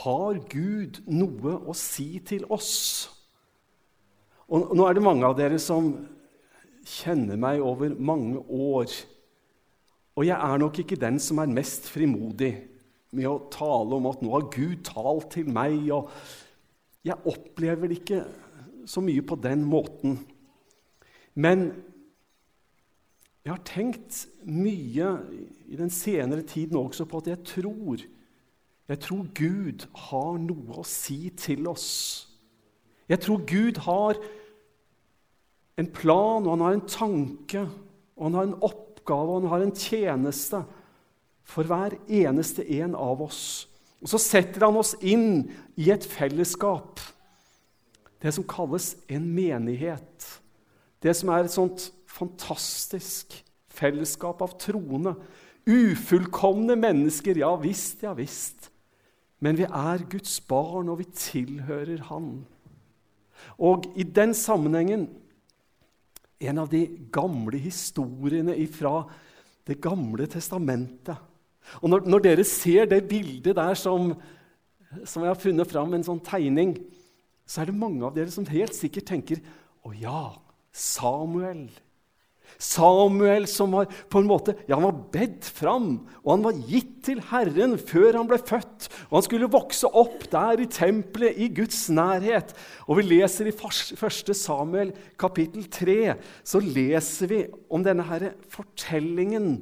Har Gud noe å si til oss? Og nå er det mange av dere som kjenner meg over mange år. Og jeg er nok ikke den som er mest frimodig med å tale om at nå har Gud talt til meg. og Jeg opplever det ikke så mye på den måten. Men jeg har tenkt mye i den senere tiden også på at jeg tror jeg tror Gud har noe å si til oss. Jeg tror Gud har en plan, og han har en tanke, og han har en oppgave, og han har en tjeneste for hver eneste en av oss. Og så setter han oss inn i et fellesskap, det som kalles en menighet. Det som er et sånt fantastisk fellesskap av troende. Ufullkomne mennesker, ja visst, ja visst. Men vi er Guds barn, og vi tilhører Han. Og i den sammenhengen en av de gamle historiene fra Det gamle testamentet. Og når, når, dere ser det bildet der som, som jeg har funnet fram, en sånn tegning, så er det mange av dere som helt sikkert tenker Å ja, Samuel. Samuel som var på en måte, ja, han var bedt fram, og han var gitt til Herren før han ble født. Og han skulle vokse opp der i tempelet, i Guds nærhet. Og vi leser i 1. Samuel kapittel 3 så leser vi om denne her fortellingen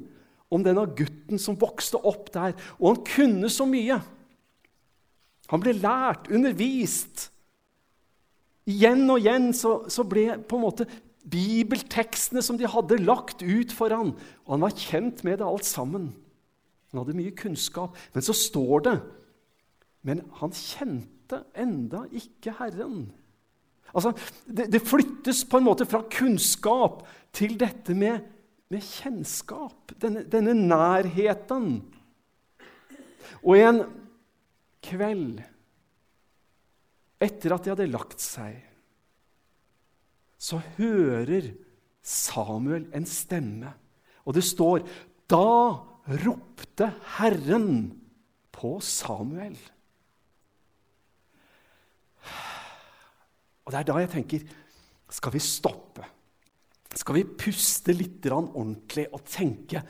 om denne gutten som vokste opp der. Og han kunne så mye. Han ble lært, undervist. Igjen og igjen så, så ble på en måte bibeltekstene som de hadde lagt ut for han. Og han var kjent med det alt sammen. Han hadde mye kunnskap. Men så står det Men han kjente enda ikke Herren. Altså, det, det flyttes på en måte fra kunnskap til dette med, med kjennskap. Denne, denne nærheten. Og en kveld etter at de hadde lagt seg så hører Samuel en stemme. Og det står Da ropte Herren på Samuel. Og det er da jeg tenker Skal vi stoppe? Skal vi puste litt ordentlig og tenke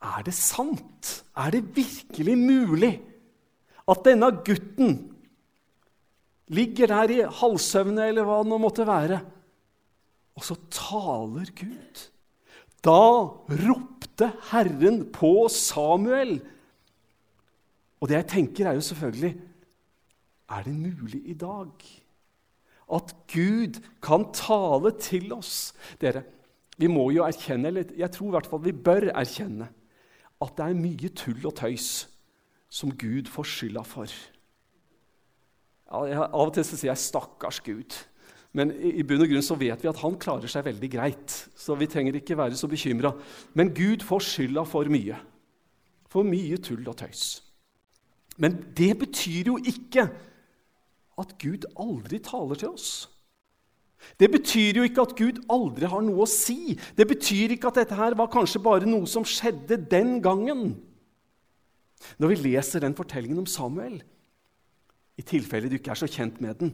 Er det sant? Er det virkelig mulig at denne gutten ligger der i halvsøvne, eller hva det nå måtte være, og så taler Gud. Da ropte Herren på Samuel. Og det jeg tenker, er jo selvfølgelig Er det mulig i dag at Gud kan tale til oss? Dere, vi må jo erkjenne, eller jeg tror i hvert fall vi bør erkjenne, at det er mye tull og tøys som Gud får skylda for. Av og til så sier jeg 'stakkars Gud'. Men i bunn og grunn så vet vi at han klarer seg veldig greit. Så vi trenger ikke være så bekymra. Men Gud får skylda for mye. For mye tull og tøys. Men det betyr jo ikke at Gud aldri taler til oss. Det betyr jo ikke at Gud aldri har noe å si. Det betyr ikke at dette her var kanskje bare noe som skjedde den gangen. Når vi leser den fortellingen om Samuel, i tilfelle du ikke er så kjent med den,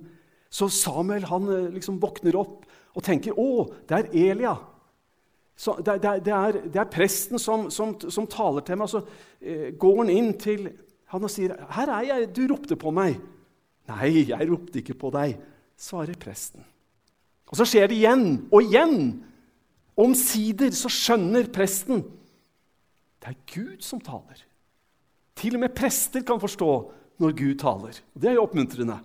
så Samuel han eh, liksom våkner opp og tenker 'Å, det er Elia'. Så det, det, det, er, det, er, presten som, som, som taler til meg. Så eh, går han inn til han og sier, 'Her er jeg. Du ropte på meg.' 'Nei, jeg ropte ikke på deg', svarer presten. Og så skjer det igjen og igjen. Omsider så skjønner presten det er Gud som taler. Til og med prester kan forstå når Gud taler. Det er jo oppmuntrende.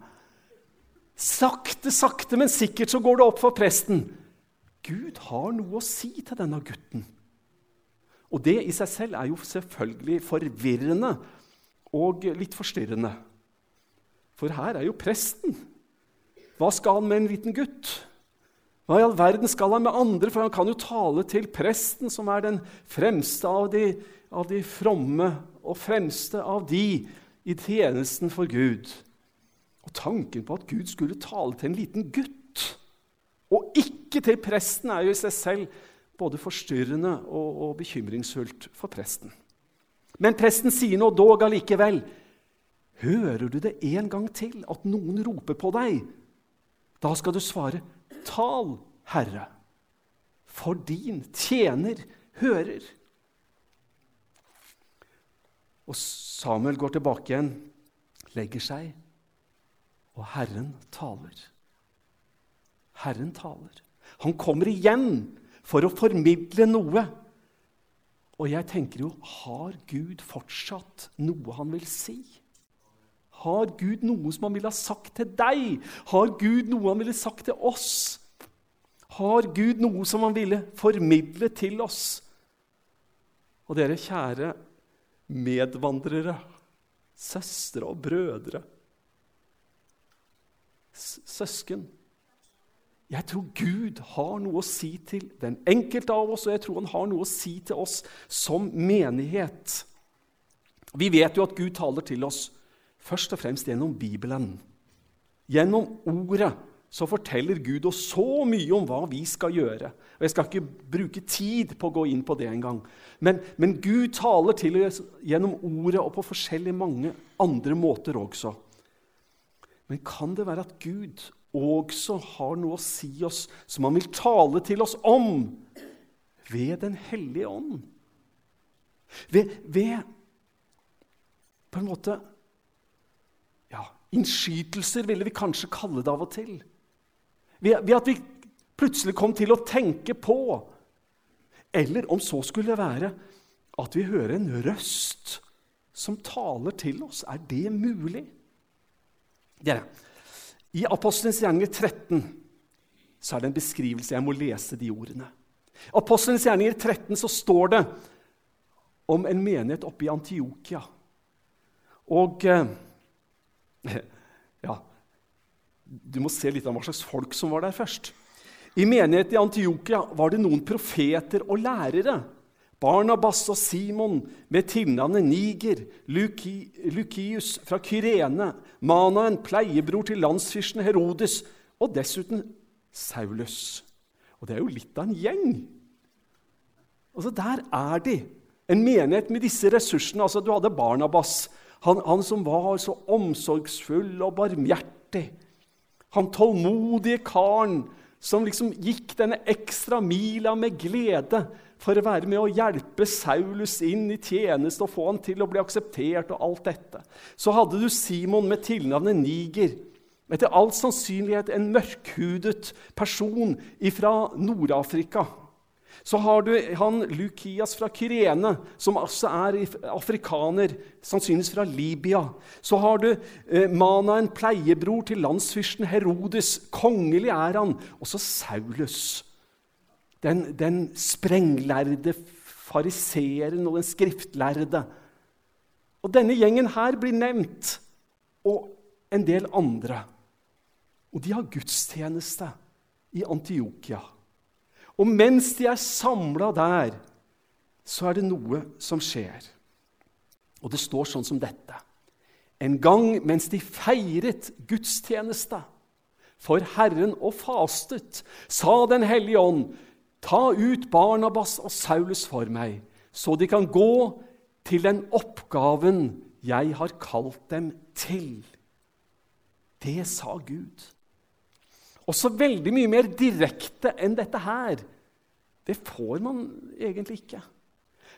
Sakte, sakte, men sikkert så går det opp for presten. Gud har noe å si til denne gutten. Og det i seg selv er jo selvfølgelig forvirrende og litt forstyrrende. For her er jo presten. Hva skal han med en liten gutt? Hva i all verden skal han med andre? For han kan jo tale til presten, som er den fremste av de, av de fromme og fremste av de i tjenesten for Gud. Tanken på at Gud skulle tale til en liten gutt, og ikke til presten, er jo i seg selv både forstyrrende og, og bekymringsfullt for presten. Men presten sier nå dog allikevel, Hører du det en gang til, at noen roper på deg? Da skal du svare, 'Tal, Herre, for din tjener hører'. Og Samuel går tilbake igjen, legger seg, og Herren taler. Herren taler. Han kommer igjen for å formidle noe. Og jeg tenker jo har Gud fortsatt noe han vil si? Har Gud noe som han ville ha sagt til deg? Har Gud noe han ville sagt til oss? Har Gud noe som han ville formidle til oss? Og dere kjære medvandrere, søstre og brødre, søsken Jeg tror Gud har noe å si til den enkelte av oss, og jeg tror han har noe å si til oss som menighet. Vi vet jo at Gud taler til oss først og fremst gjennom Bibelen. Gjennom Ordet så forteller Gud oss så mye om hva vi skal gjøre. Og Jeg skal ikke bruke tid på å gå inn på det engang. Men, men Gud taler til oss gjennom Ordet og på forskjellige mange andre måter også. Men kan det være at Gud også har noe å si oss som han vil tale til oss om ved Den hellige ånd? Ved, ved på en måte ja, innskytelser, ville vi kanskje kalle det av og til. Ved, ved at vi plutselig kom til å tenke på Eller om så skulle være at vi hører en røst som taler til oss. Er det mulig? Dere, I Apostelens gjerninger 13 så er det en beskrivelse. Jeg må lese de ordene. I Apostelens gjerninger 13 så står det om en menighet oppe i Antiokia. Og eh, ja, du må se litt av hva slags folk som var der først. I menigheten i Antiokia var det noen profeter og lærere. Barnabas og Simon med tilnavnet Niger, Luki, Lukius fra Kyrene, Manaen, pleiebror til landsfyrsten Herodes, og dessuten Saulus. Og det er jo litt av en gjeng. Altså, Der er de. En menighet med disse ressursene. Altså, Du hadde Barnabas, han, han som var så omsorgsfull og barmhjertig. Han tålmodige karen som liksom gikk denne ekstra mila med glede for å være med å hjelpe Saulus inn i tjeneste og få han til å bli akseptert. og alt dette. Så hadde du Simon med tilnavnet Niger. Etter all sannsynlighet en mørkhudet person fra Nord-Afrika. Så har du han Lukias fra Kyrene, som også er afrikaner, sannsynligvis fra Libya. Så har du eh, Mana, en pleiebror til landsfyrsten Herodes. Kongelig er han. Og så Saulus, den, den sprenglærde fariseeren og den skriftlærde. Og denne gjengen her blir nevnt, og en del andre. Og de har gudstjeneste i Antiokia. Og mens de er samla der, så er det noe som skjer. Og det står sånn som dette. En gang mens de feiret gudstjeneste for Herren og fastet, sa Den hellige ånd, ta ut Barnabas og Saulus for meg, så de kan gå til den oppgaven jeg har kalt dem til. Det sa Gud. Også veldig mye mer direkte enn dette her. Det får man egentlig ikke.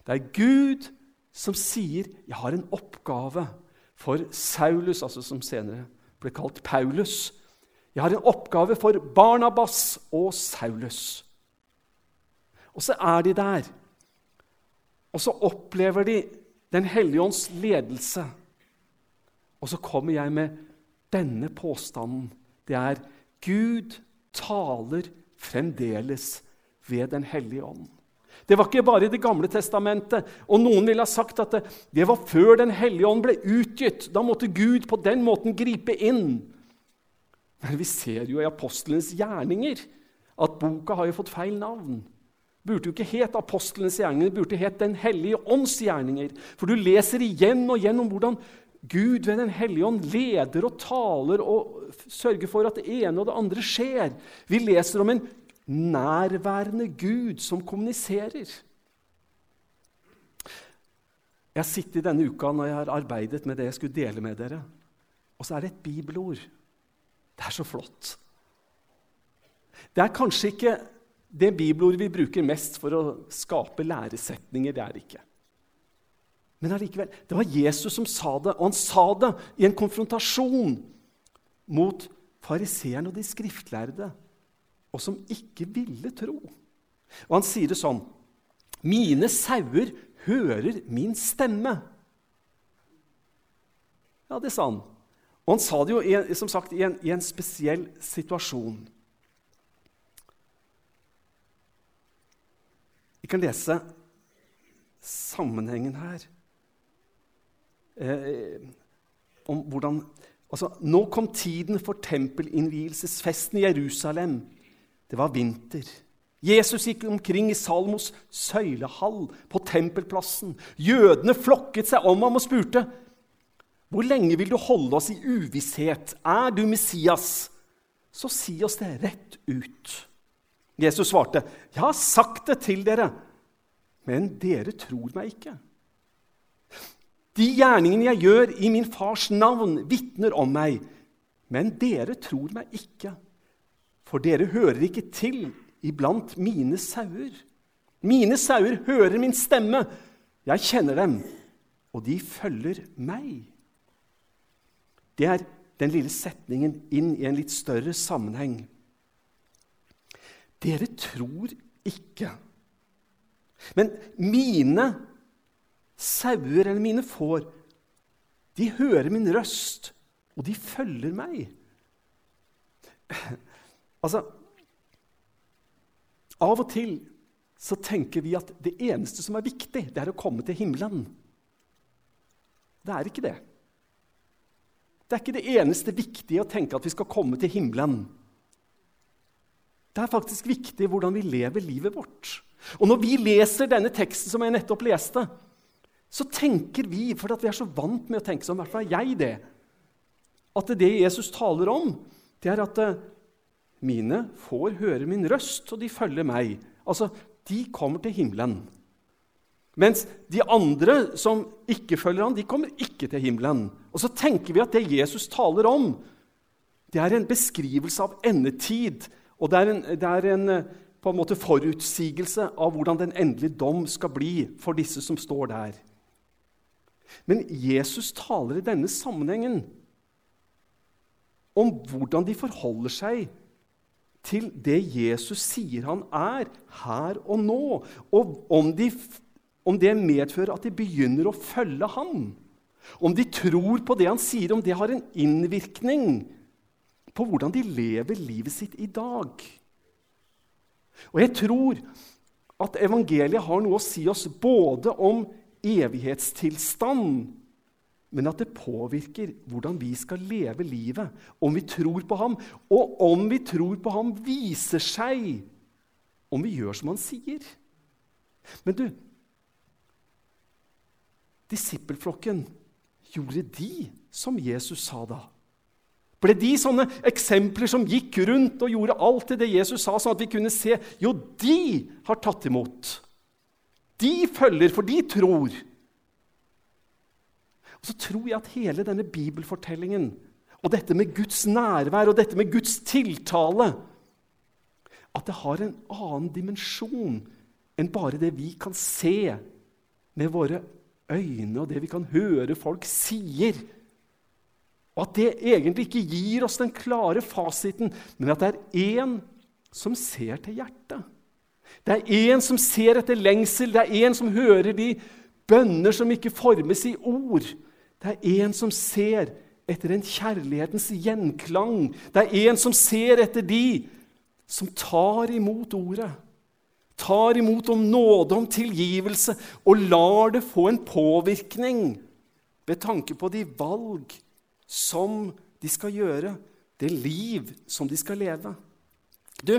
Det er Gud som sier 'Jeg har en oppgave for Saulus', altså som senere ble kalt Paulus. 'Jeg har en oppgave for Barnabas og Saulus'. Og så er de der. Og så opplever de Den hellige ånds ledelse. Og så kommer jeg med denne påstanden. Det er Gud taler fremdeles ved Den hellige ånd. Det var ikke bare i Det gamle testamentet. Og noen ville ha sagt at det, det var før Den hellige ånd ble utgitt. Da måtte Gud på den måten gripe inn. Men vi ser jo i apostlenes gjerninger at boka har jo fått feil navn. Burde jo ikke het apostlenes gjerninger, det burde het Den hellige ånds gjerninger. For du leser igjen og igjen om hvordan Gud ved Den hellige ånd leder og taler og sørger for at det ene og det andre skjer. Vi leser om en nærværende Gud som kommuniserer. Jeg har sittet denne uka når jeg har arbeidet med det jeg skulle dele med dere, og så er det et bibelord. Det er så flott. Det er kanskje ikke det bibelordet vi bruker mest for å skape læresetninger. Det er det ikke. Men allikevel, det var Jesus som sa det, og han sa det i en konfrontasjon mot fariseerne og de skriftlærde, og som ikke ville tro. Og han sier det sånn Mine sauer hører min stemme. Ja, det sa han. Og han sa det jo som sagt, i en, i en spesiell situasjon. Vi kan lese sammenhengen her. Eh, om hvordan altså, Nå kom tiden for tempelinnvielsesfesten i Jerusalem. Det var vinter. Jesus gikk omkring i Salmos søylehall på tempelplassen. Jødene flokket seg om ham og spurte, 'Hvor lenge vil du holde oss i uvisshet? Er du Messias?' Så si oss det rett ut. Jesus svarte, 'Jeg har sagt det til dere, men dere tror meg ikke.' De gjerningene jeg gjør i min fars navn, vitner om meg, men dere tror meg ikke, for dere hører ikke til iblant mine sauer. Mine sauer hører min stemme. Jeg kjenner dem, og de følger meg. Det er den lille setningen inn i en litt større sammenheng. Dere tror ikke. Men mine sauer eller mine får, de hører min røst, og de følger meg. Altså av og til så tenker vi at det eneste som er viktig, det er å komme til himmelen. Det er ikke det. Det er ikke det eneste viktige å tenke at vi skal komme til himmelen. Det er faktisk viktig hvordan vi lever livet vårt. Og når vi leser denne teksten som jeg nettopp leste, så tenker vi, for vi er så vant med å tenke sånn, i hvert fall er jeg det, at det Jesus taler om, det er at eh, mine får høre min røst, og de følger meg. Altså, de kommer til himmelen. Mens de andre som ikke følger han, de kommer ikke til himmelen. Og så tenker vi at det Jesus taler om, det er en beskrivelse av endetid. Og det er en, det er en på en måte forutsigelse av hvordan den endelige dom skal bli for disse som står der. Men Jesus taler i denne sammenhengen om hvordan de forholder seg til det Jesus sier han er, her og nå. Og om, de, om det medfører at de begynner å følge ham. Om de tror på det han sier, om det har en innvirkning på hvordan de lever livet sitt i dag. Og jeg tror at evangeliet har noe å si oss både om evighetstilstand men at det påvirker hvordan vi skal leve livet, om vi tror på ham. Og om vi tror på ham, viser seg om vi gjør som han sier. Men du Disippelflokken, gjorde de som Jesus sa da? Ble de sånne eksempler som gikk rundt og gjorde alt til det Jesus sa, sånn at vi kunne se Jo, de har tatt imot. De følger, for de tror. Og så tror jeg at hele denne bibelfortellingen og dette med Guds nærvær og dette med Guds tiltale At det har en annen dimensjon enn bare det vi kan se med våre øyne, og det vi kan høre folk sier. Og at det egentlig ikke gir oss den klare fasiten, men at det er én som ser til hjertet. Det er én som ser etter lengsel, det er én som hører de bønner som ikke formes i ord. Det er en som ser etter en kjærlighetens gjenklang. Det er en som ser etter de som tar imot ordet. Tar imot om nåde, om tilgivelse, og lar det få en påvirkning ved tanke på de valg som de skal gjøre, det liv som de skal leve. Du,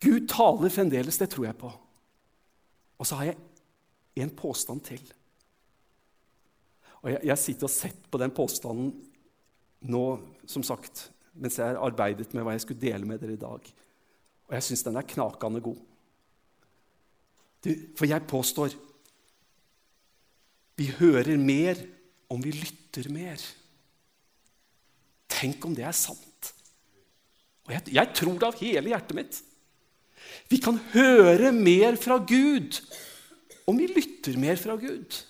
Gud taler fremdeles, det tror jeg på. Og så har jeg en påstand til. Og jeg, jeg sitter og sett på den påstanden nå, som sagt, mens jeg har arbeidet med hva jeg skulle dele med dere i dag. Og jeg syns den er knakende god. Du, for jeg påstår vi hører mer om vi lytter mer. Tenk om det er sant. Og jeg, jeg tror det av hele hjertet mitt. Vi kan høre mer fra Gud om vi lytter mer fra Gud.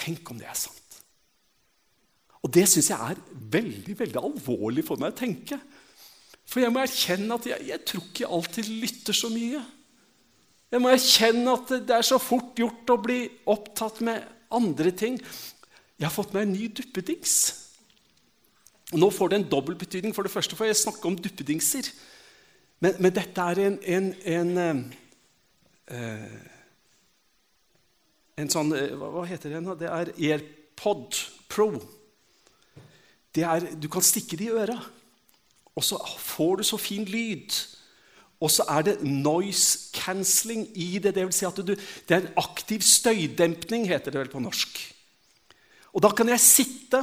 Tenk om det er sant. Og det syns jeg er veldig veldig alvorlig for meg å tenke. For jeg må erkjenne at jeg, jeg tror ikke jeg alltid lytter så mye. Jeg må erkjenne at det er så fort gjort å bli opptatt med andre ting. Jeg har fått meg en ny duppedings. Nå får det en dobbel betydning. For det første får jeg snakke om duppedingser. Men, men dette er en, en, en, uh, en sånn uh, Hva heter det? Det er AirPod Pro. Det er, du kan stikke det i øra, og så får du så fin lyd. Og så er det noise cancelling i det. Det vil si at du, det er en aktiv støydempning, heter det vel på norsk. Og da kan jeg sitte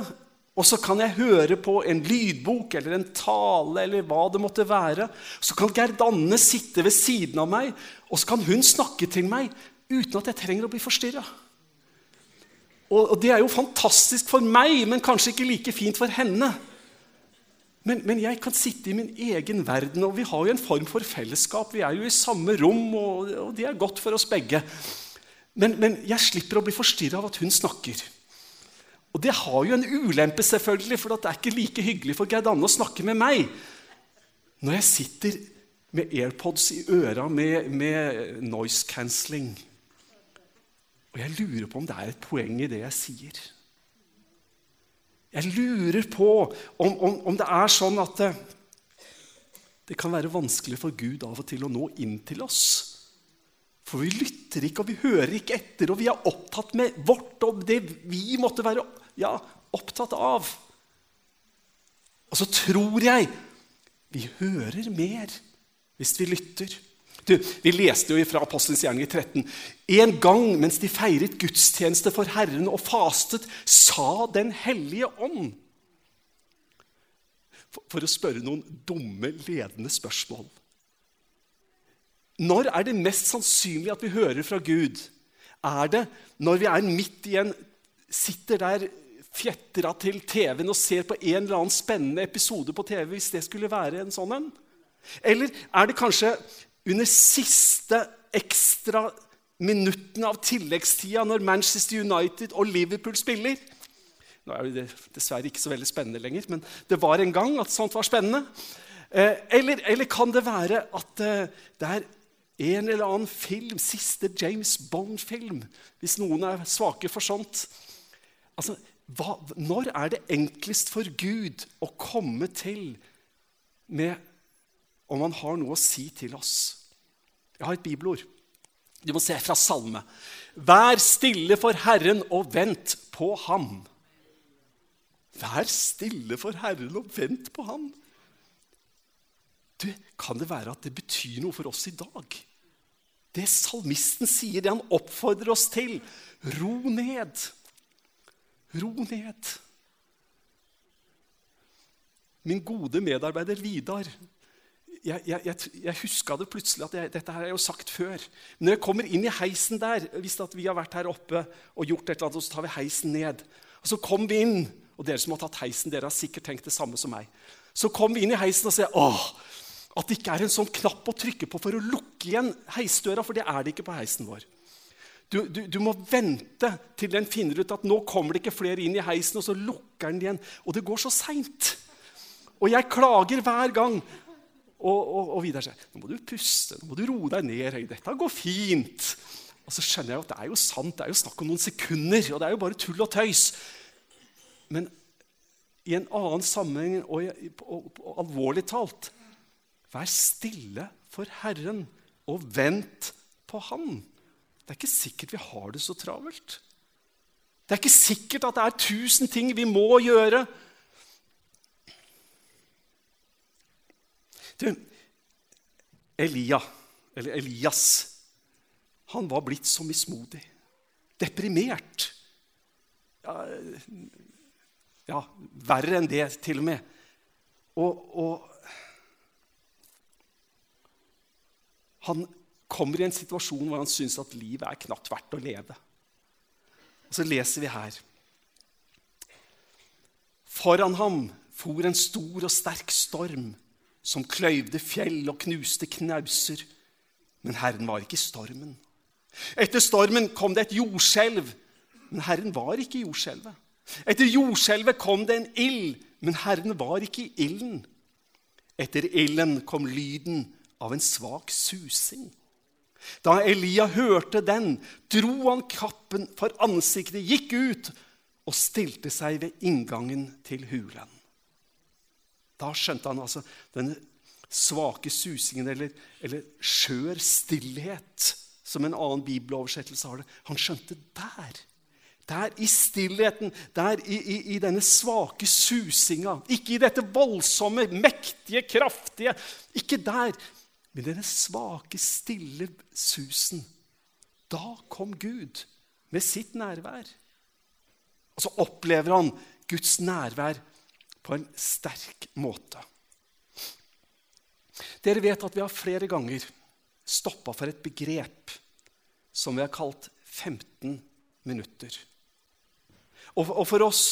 og så kan jeg høre på en lydbok eller en tale eller hva det måtte være. Så kan Gerd Anne sitte ved siden av meg, og så kan hun snakke til meg uten at jeg trenger å bli forstyrra. Og, det er jo fantastisk for meg, men kanskje ikke like fint for henne. Men, men, jeg kan sitte i min egen verden, og vi har jo en form for fellesskap. Vi er jo i samme rom, og, og det er godt for oss begge. Men, men jeg slipper å bli forstyrra av at hun snakker. Og det har jo en ulempe, selvfølgelig, for det er ikke like hyggelig for Gerd Anne å snakke med meg når jeg sitter med AirPods i øra med, med noise cancelling. Og jeg lurer på om det er et poeng i det jeg sier. Jeg lurer på om, om, om det er sånn at det, det kan være vanskelig for Gud av og til å nå inn til oss. For vi lytter ikke, og vi hører ikke etter, og vi er opptatt med vårt og det vi måtte være ja, opptatt av. Og så tror jeg vi hører mer hvis vi lytter. Du, vi leste jo fra Apostelens gjerning i 13. En gang mens de feiret gudstjeneste for Herren og fastet, sa Den hellige ånd for, å spørre noen dumme, ledende spørsmål. Når er det mest sannsynlig at vi hører fra Gud? Er det når vi er midt i en Sitter der fjetra til TV-en og ser på en eller annen spennende episode på TV, hvis det skulle være en sånn en? Eller er det kanskje under siste ekstra minuttene av tilleggstida når Manchester United og Liverpool spiller? Nå er det dessverre ikke så veldig spennende lenger, men det var en gang at sånt var spennende. Eh, eller, eller kan det være at eh, det er en eller annen film, siste James Bond-film, hvis noen er svake for sånt? Altså, hva, når er det enklest for Gud å komme til med om han har noe å si til oss? Jeg har et bibelord. Du må se fra Salme. Vær stille for Herren og vent på Ham. Vær stille for Herren og vent på Ham. Du, Kan det være at det betyr noe for oss i dag? Det salmisten sier, det han oppfordrer oss til. Ro ned. Ro ned. Min gode medarbeider Vidar jeg, jeg, jeg, huska det plutselig at jeg, dette har jeg jo sagt før. Når jeg kommer inn i heisen der Hvis vi har vært her oppe og gjort et eller annet, så tar vi heisen ned. Og Så kom vi inn, og dere som har tatt heisen, dere har sikkert tenkt det samme som meg. Så kom vi inn i heisen og sier åh, at det ikke er en sånn knapp å trykke på for å lukke igjen heisdøra, for det er det ikke på heisen vår. Du, du, du, må vente til den finner ut at nå kommer det ikke flere inn i heisen, og så lukker den igjen. Og det går så seint. Og jeg klager hver gang. Og, og, og Vidar sier nå må du puste, nå må du roe deg ned. Dette går fint. Og så skjønner jeg at det er jo sant, det er jo snakk om noen sekunder. Og det er jo bare tull og tøys. Men i en annen sammenheng, og, og, og alvorlig talt Vær stille for Herren, og vent på Han. Det er ikke sikkert vi har det så travelt. Det er ikke sikkert at det er tusen ting vi må gjøre. Du, Elia, eller Elias, han var blitt så mismodig. Deprimert. Ja, ja verre enn det, til og med. Og, og han kommer i en situasjon hvor han syns at livet er knapt verdt å leve. Og Så leser vi her. Foran ham for en stor og sterk storm som kløyvde fjell og knuste knauser. Men Herren var ikke stormen. Etter stormen kom det et jordskjelv, men Herren var ikke jordskjelvet. Etter jordskjelvet kom det en ild, men Herren var ikke i ilden. Etter ilden kom lyden av en svak susing. Da Elia hørte den, dro han kappen for ansiktet, gikk ut og stilte seg ved inngangen til hulen. Da skjønte han altså denne svake susingen, eller, eller skjør stillhet, som en annen bibeloversettelse har det. Han skjønte der. Der i stillheten, der i, i, i denne svake susinga. Ikke i dette voldsomme, mektige, kraftige. Ikke der, men denne svake, stille susen. Da kom Gud med sitt nærvær. Og så opplever han Guds nærvær på en sterk måte. Dere vet at vi har flere ganger stoppa for et begrep som vi har kalt 15 minutter. Og, for oss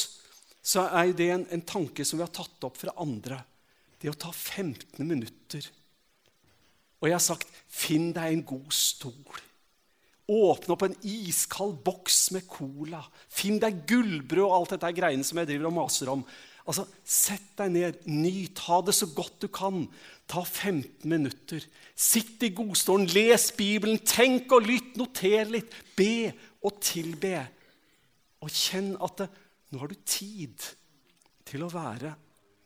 så er det en, en tanke som vi har tatt opp fra andre. Det å ta 15 minutter. Og jeg har sagt, finn deg en god stol. Åpne opp en iskald boks med cola. Finn deg gullbrød og alt dette greiene som jeg driver og maser om. Altså, Sett deg ned, nyt, ha det så godt du kan. Ta 15 minutter. Sitt i godstolen, les Bibelen, tenk og lytt, noter litt. Be og tilbe. Og kjenn at det, nå har du tid til å være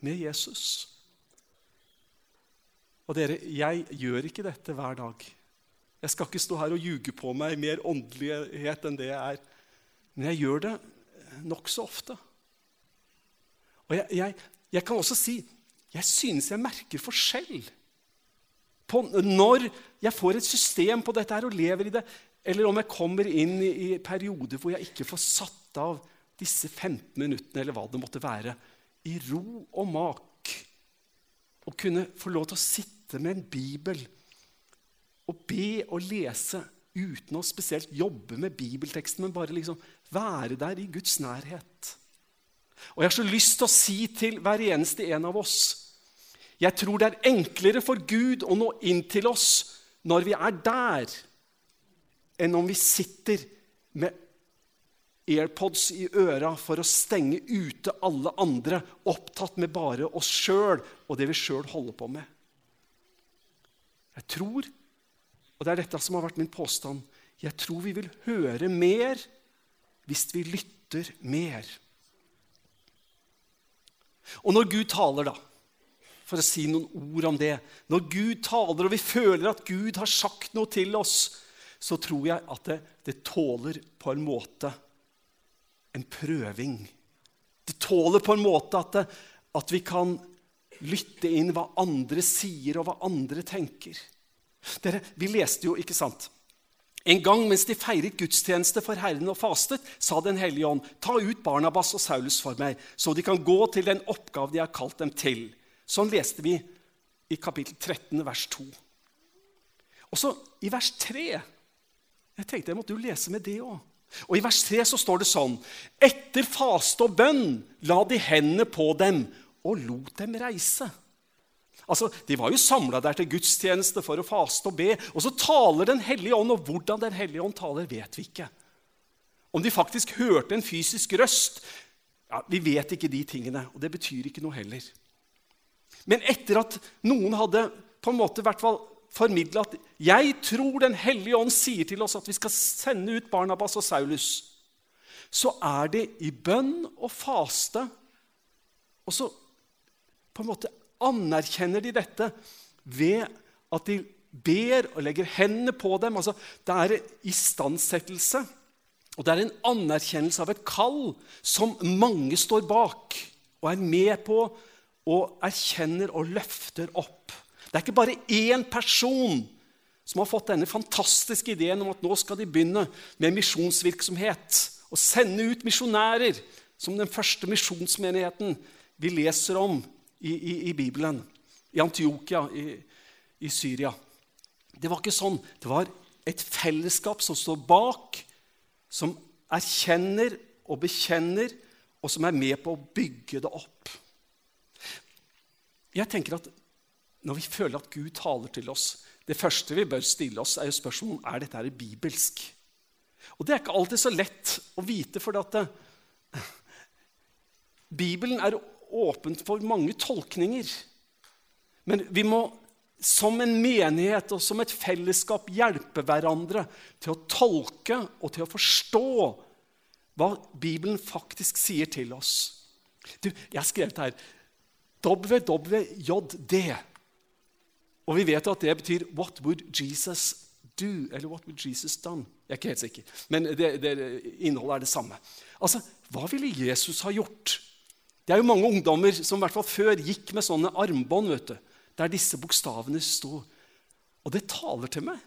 med Jesus. Og dere, jeg gjør ikke dette hver dag. Jeg skal ikke stå her og ljuge på meg mer åndelighet enn det jeg er. Men jeg gjør det nokså ofte. Og jeg, jeg, jeg, kan også si jeg synes jeg merker forskjell på når jeg får et system på dette her og lever i det, eller om jeg kommer inn i, perioder hvor jeg ikke får satt av disse 15 minuttene, eller hva det måtte være, i ro og mak. Og kunne få lov til å sitte med en bibel og be og lese uten å spesielt jobbe med bibelteksten, men bare liksom være der i Guds nærhet. Og jeg har så lyst til å si til hver eneste en av oss Jeg tror det er enklere for Gud å nå inn til oss når vi er der, enn om vi sitter med AirPods i øra for å stenge ute alle andre, opptatt med bare oss sjøl og det vi sjøl holder på med. Jeg tror, og det er dette som har vært min påstand, jeg tror vi vil høre mer hvis vi lytter mer. Og når Gud taler, da, for å si noen ord om det Når Gud taler, og vi føler at Gud har sagt noe til oss, så tror jeg at det, det tåler på en måte en prøving. Det tåler på en måte at, det, at vi kan lytte inn hva andre sier, og hva andre tenker. Dere, Vi leste jo, ikke sant? En gang mens de feiret gudstjeneste for Herren og fastet, sa Den hellige ånd, ta ut Barnabas og Saulus for meg, så de kan gå til den oppgave de har kalt dem til. Sånn leste vi i kapittel 13, vers 2. Og så i vers 3 Jeg tenkte jeg måtte jo lese med det òg. Og I vers 3 så står det sånn Etter faste og bønn la de hendene på dem og lot dem reise. Altså, De var jo samla der til gudstjeneste for å faste og be. Og så taler Den hellige ånd, og hvordan Den hellige ånd taler, vet vi ikke. Om de faktisk hørte en fysisk røst ja, Vi vet ikke de tingene, og det betyr ikke noe heller. Men etter at noen hadde på en måte hvert fall formidla at 'jeg tror Den hellige ånd sier til oss at vi skal sende ut Barnabas og Saulus', så er det i bønn og faste Og så på en måte anerkjenner de dette ved at de ber og legger hendene på dem. Altså, det er en istandsettelse, og det er en anerkjennelse av et kall som mange står bak og er med på og erkjenner og løfter opp. Det er ikke bare én person som har fått denne fantastiske ideen om at nå skal de begynne med misjonsvirksomhet og sende ut misjonærer, som den første misjonsmenigheten vi leser om i, i, i Bibelen, i Antiokia i, i Syria. Det var ikke sånn. Det var et fellesskap som står bak, som erkjenner og bekjenner, og som er med på å bygge det opp. Jeg tenker at Når vi føler at Gud taler til oss Det første vi bør stille oss, er jo spørsmålet er dette er bibelsk. Og Det er ikke alltid så lett å vite, for at det, Bibelen er åpent for mange tolkninger. Men vi må som en menighet og som et fellesskap hjelpe hverandre til å tolke og til å forstå hva Bibelen faktisk sier til oss. Du, jeg har skrevet her WWJD. Og vi vet at det betyr 'What would Jesus do?' eller 'What would Jesus done?' Jeg er ikke helt sikker, men det, det, innholdet er det samme. Altså, Hva ville Jesus ha gjort? Det er jo mange ungdommer som i hvert fall før gikk med sånne armbånd vet du, der disse bokstavene sto. Og det taler til meg.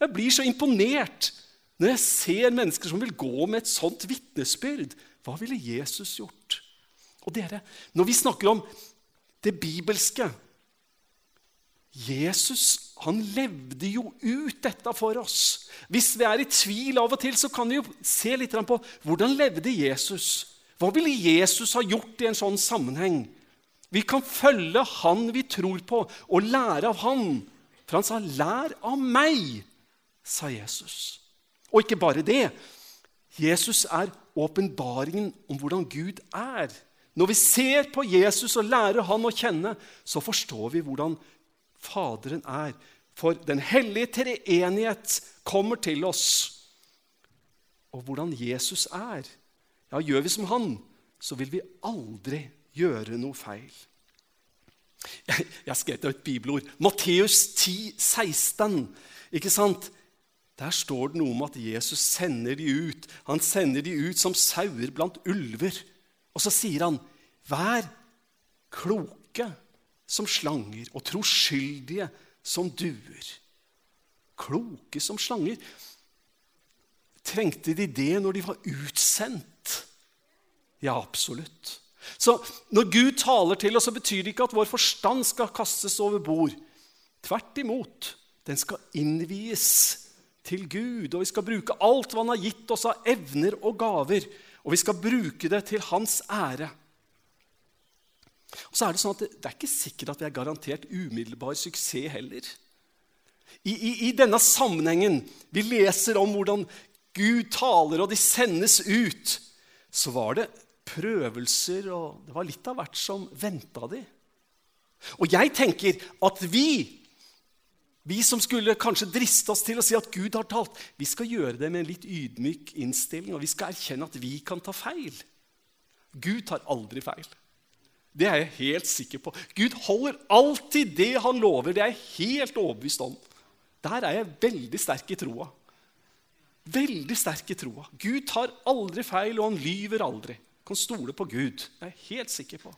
Jeg blir så imponert når jeg ser mennesker som vil gå med et sånt vitnesbyrd. Hva ville Jesus gjort? Og dere, når vi snakker om det bibelske Jesus han levde jo ut dette for oss. Hvis vi er i tvil av og til, så kan vi jo se litt på hvordan levde Jesus. Hva ville Jesus ha gjort i en sånn sammenheng? Vi kan følge han vi tror på, og lære av han. For han sa, 'Lær av meg', sa Jesus. Og ikke bare det. Jesus er åpenbaringen om hvordan Gud er. Når vi ser på Jesus og lærer han å kjenne, så forstår vi hvordan Faderen er. For Den hellige treenighet kommer til oss. Og hvordan Jesus er. Ja, gjør vi som han, så vil vi aldri gjøre noe feil. Jeg, jeg skrev et bibelord. Matteus 10, 16. Ikke sant? Der står det noe om at Jesus sender de ut. Han sender de ut som sauer blant ulver. Og så sier han, 'Vær kloke som slanger og troskyldige som duer'. Kloke som slanger. Trengte de det når de var utsendt? Ja, absolutt. Så når Gud taler til oss, så betyr det ikke at vår forstand skal kastes over bord. Tvert imot. Den skal innvies til Gud, og vi skal bruke alt hva Han har gitt oss av evner og gaver, og vi skal bruke det til Hans ære. Og så er Det sånn at det, det er ikke sikkert at vi er garantert umiddelbar suksess heller. I, i, I, denne sammenhengen vi leser om hvordan Gud taler, og de sendes ut, så var det prøvelser, og det var litt av hvert som venta de. Og jeg tenker at vi vi som skulle kanskje driste oss til å si at Gud har talt, vi skal gjøre det med en litt ydmyk innstilling, og vi skal erkjenne at vi kan ta feil. Gud tar aldri feil. Det er jeg helt sikker på. Gud holder alltid det han lover. Det er jeg helt overbevist om. Der er jeg veldig sterk i troa. Veldig sterk i troa. Gud tar aldri feil, og han lyver aldri. Kan stole på Gud. Det er jeg helt sikker på.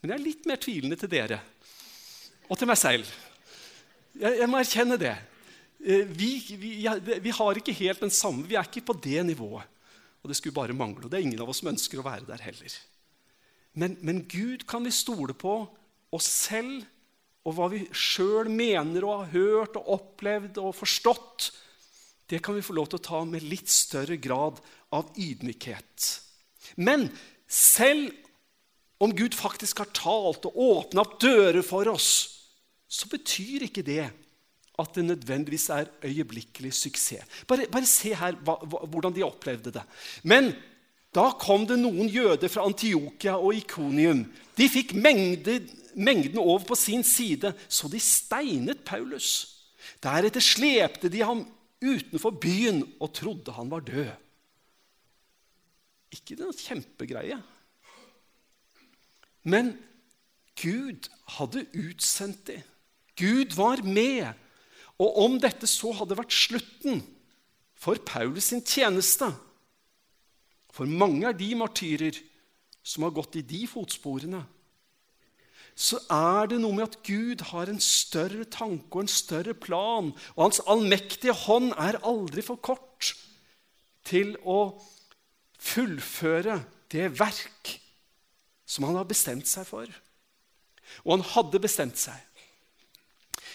Men jeg er litt mer tvilende til dere og til meg selv. Jeg, jeg må erkjenne det. Vi, vi, vi, vi, har ikke helt den samme, vi er ikke på det nivået. Og det skulle bare mangle. Og det er ingen av oss som ønsker å være der heller. Men, men Gud kan vi stole på, oss selv og hva vi sjøl mener og har hørt og opplevd og forstått, det kan vi få lov til å ta med litt større grad av ydmykhet. Men selv om Gud faktisk har talt og åpna opp dører for oss, så betyr ikke det at det nødvendigvis er øyeblikkelig suksess. Bare, bare se her hva, hvordan de opplevde det. Men da kom det noen jøder fra Antiokia og Ikonium. De fikk mengde, mengden over på sin side, så de steinet Paulus. Deretter slepte de ham utenfor byen og trodde han var død. Ikke noe kjempegreie. Men Gud hadde utsendt dem. Gud var med. Og om dette så hadde vært slutten for Paulus sin tjeneste For mange er de martyrer som har gått i de fotsporene. Så er det noe med at Gud har en større tanke og en større plan. Og hans allmektige hånd er aldri for kort til å fullføre det verk som han har bestemt seg for. Og han hadde bestemt seg.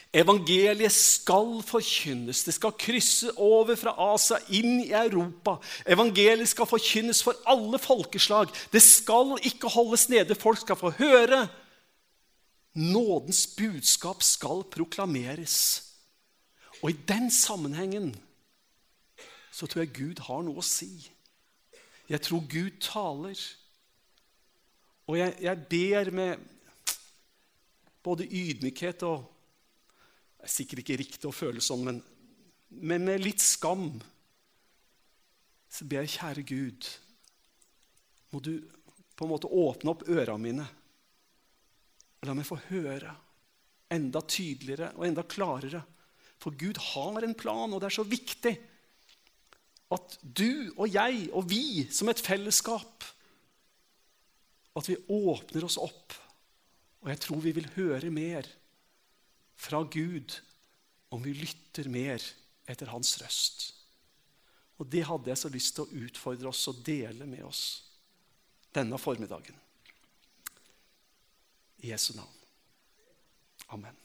Evangeliet skal forkynnes. Det skal krysse over fra Asia inn i Europa. Evangeliet skal forkynnes for alle folkeslag. Det skal ikke holdes nede. Folk skal få høre. Nådens budskap skal proklameres. Og i den sammenhengen så tror jeg Gud har noe å si. Jeg tror Gud taler. Og jeg, jeg ber med både ydmykhet og Det er sikkert ikke riktig å føle sånn, men, men med litt skam så ber jeg, kjære Gud, må du på en måte åpne opp øra mine og la meg få høre enda tydeligere og enda klarere. For Gud har en plan, og det er så viktig at du og jeg og vi som et fellesskap At vi åpner oss opp. Og jeg tror vi vil høre mer fra Gud om vi lytter mer etter hans røst. Og det hadde jeg så lyst til å utfordre oss og dele med oss denne formiddagen. I Jesu navn. Amen.